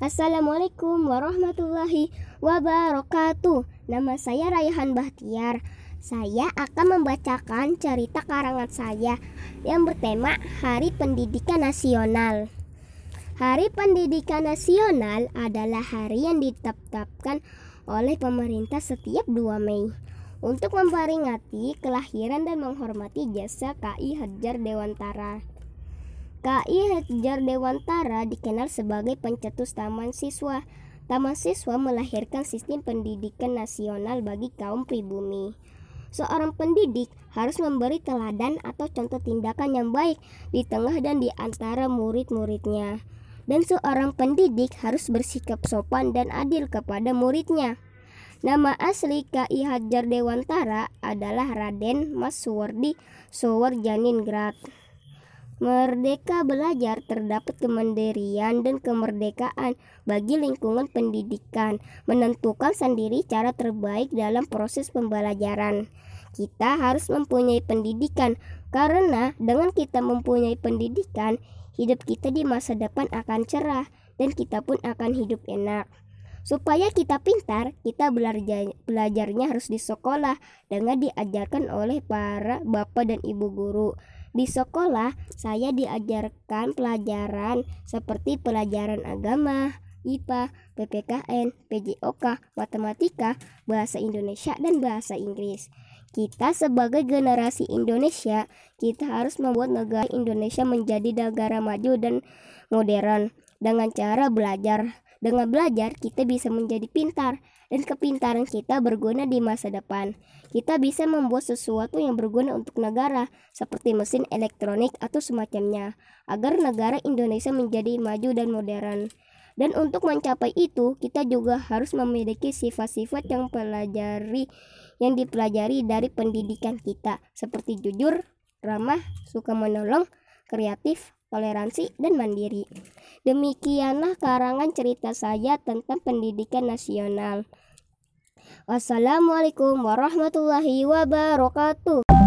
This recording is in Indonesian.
Assalamualaikum warahmatullahi wabarakatuh. Nama saya Rayhan Bahtiar. Saya akan membacakan cerita karangan saya yang bertema Hari Pendidikan Nasional. Hari Pendidikan Nasional adalah hari yang ditetapkan oleh pemerintah setiap 2 Mei untuk memperingati kelahiran dan menghormati jasa KI Hajar Dewantara. KI Hajar Dewantara dikenal sebagai pencetus taman siswa. Taman siswa melahirkan sistem pendidikan nasional bagi kaum pribumi. Seorang pendidik harus memberi teladan atau contoh tindakan yang baik di tengah dan di antara murid-muridnya. Dan seorang pendidik harus bersikap sopan dan adil kepada muridnya. Nama asli KI Hajar Dewantara adalah Raden Mas Suwardi Sower Janingrat. Merdeka belajar terdapat kemandirian dan kemerdekaan bagi lingkungan pendidikan, menentukan sendiri cara terbaik dalam proses pembelajaran. Kita harus mempunyai pendidikan karena dengan kita mempunyai pendidikan, hidup kita di masa depan akan cerah dan kita pun akan hidup enak. Supaya kita pintar, kita belajar, belajarnya harus di sekolah dengan diajarkan oleh para bapak dan ibu guru. Di sekolah, saya diajarkan pelajaran seperti pelajaran agama, IPA, PPKN, PJOK, matematika, bahasa Indonesia, dan bahasa Inggris. Kita sebagai generasi Indonesia, kita harus membuat negara Indonesia menjadi negara maju dan modern dengan cara belajar. Dengan belajar, kita bisa menjadi pintar, dan kepintaran kita berguna di masa depan. Kita bisa membuat sesuatu yang berguna untuk negara, seperti mesin elektronik atau semacamnya, agar negara Indonesia menjadi maju dan modern. Dan untuk mencapai itu, kita juga harus memiliki sifat-sifat yang yang dipelajari dari pendidikan kita, seperti jujur, ramah, suka menolong, kreatif, toleransi, dan mandiri. Demikianlah karangan cerita saya tentang pendidikan nasional. Wassalamualaikum warahmatullahi wabarakatuh.